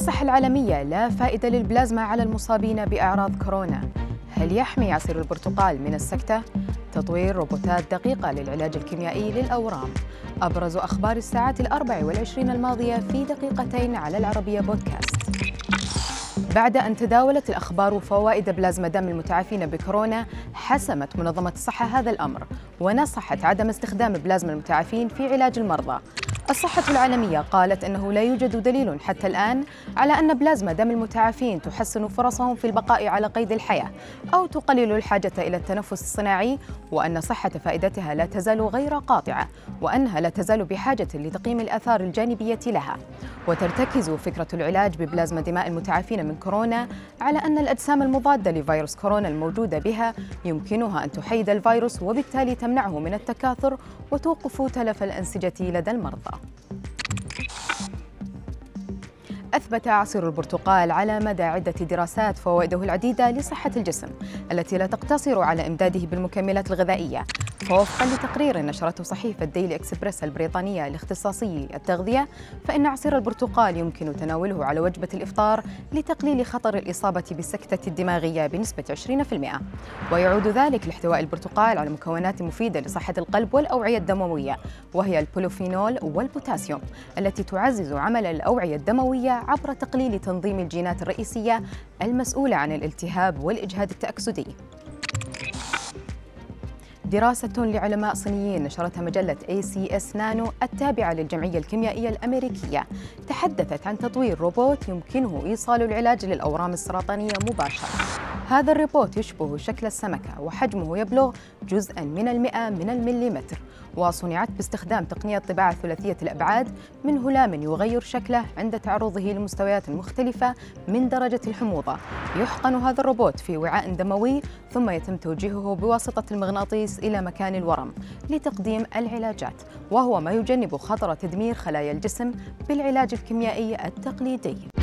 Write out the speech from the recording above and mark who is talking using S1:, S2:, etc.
S1: الصحة العالمية لا فائدة للبلازما على المصابين بأعراض كورونا. هل يحمي عصير البرتقال من السكتة؟ تطوير روبوتات دقيقة للعلاج الكيميائي للأورام. أبرز أخبار الساعات الأربع والعشرين الماضية في دقيقتين على العربية بودكاست. بعد أن تداولت الأخبار فوائد بلازما دم المتعافين بكورونا حسمت منظمة الصحة هذا الأمر ونصحت عدم استخدام بلازما المتعافين في علاج المرضى. الصحة العالمية قالت أنه لا يوجد دليل حتى الآن على أن بلازما دم المتعافين تحسن فرصهم في البقاء على قيد الحياة أو تقلل الحاجة إلى التنفس الصناعي وأن صحة فائدتها لا تزال غير قاطعة وأنها لا تزال بحاجة لتقييم الآثار الجانبية لها. وترتكز فكرة العلاج ببلازما دماء المتعافين من كورونا على أن الأجسام المضادة لفيروس كورونا الموجودة بها يمكنها أن تحيد الفيروس وبالتالي تمنعه من التكاثر وتوقف تلف الأنسجة لدى المرضى. now. أثبت عصير البرتقال على مدى عدة دراسات فوائده العديدة لصحة الجسم التي لا تقتصر على إمداده بالمكملات الغذائية. فوفقا لتقرير نشرته صحيفة ديلي إكسبريس البريطانية لاختصاصي التغذية فإن عصير البرتقال يمكن تناوله على وجبة الإفطار لتقليل خطر الإصابة بالسكتة الدماغية بنسبة 20% ويعود ذلك لاحتواء البرتقال على مكونات مفيدة لصحة القلب والأوعية الدموية وهي البوليفينول والبوتاسيوم التي تعزز عمل الأوعية الدموية عبر تقليل تنظيم الجينات الرئيسية المسؤولة عن الالتهاب والإجهاد التأكسدي. دراسة لعلماء صينيين نشرتها مجلة ACS Nano التابعة للجمعية الكيميائية الأمريكية. تحدثت عن تطوير روبوت يمكنه إيصال العلاج للأورام السرطانية مباشرة. هذا الروبوت يشبه شكل السمكة وحجمه يبلغ جزءا من المئة من المليمتر وصنعت باستخدام تقنية طباعة ثلاثية الأبعاد من هلام يغير شكله عند تعرضه لمستويات مختلفة من درجة الحموضة. يحقن هذا الروبوت في وعاء دموي ثم يتم توجيهه بواسطة المغناطيس إلى مكان الورم لتقديم العلاجات وهو ما يجنب خطر تدمير خلايا الجسم بالعلاج الكيميائي التقليدي.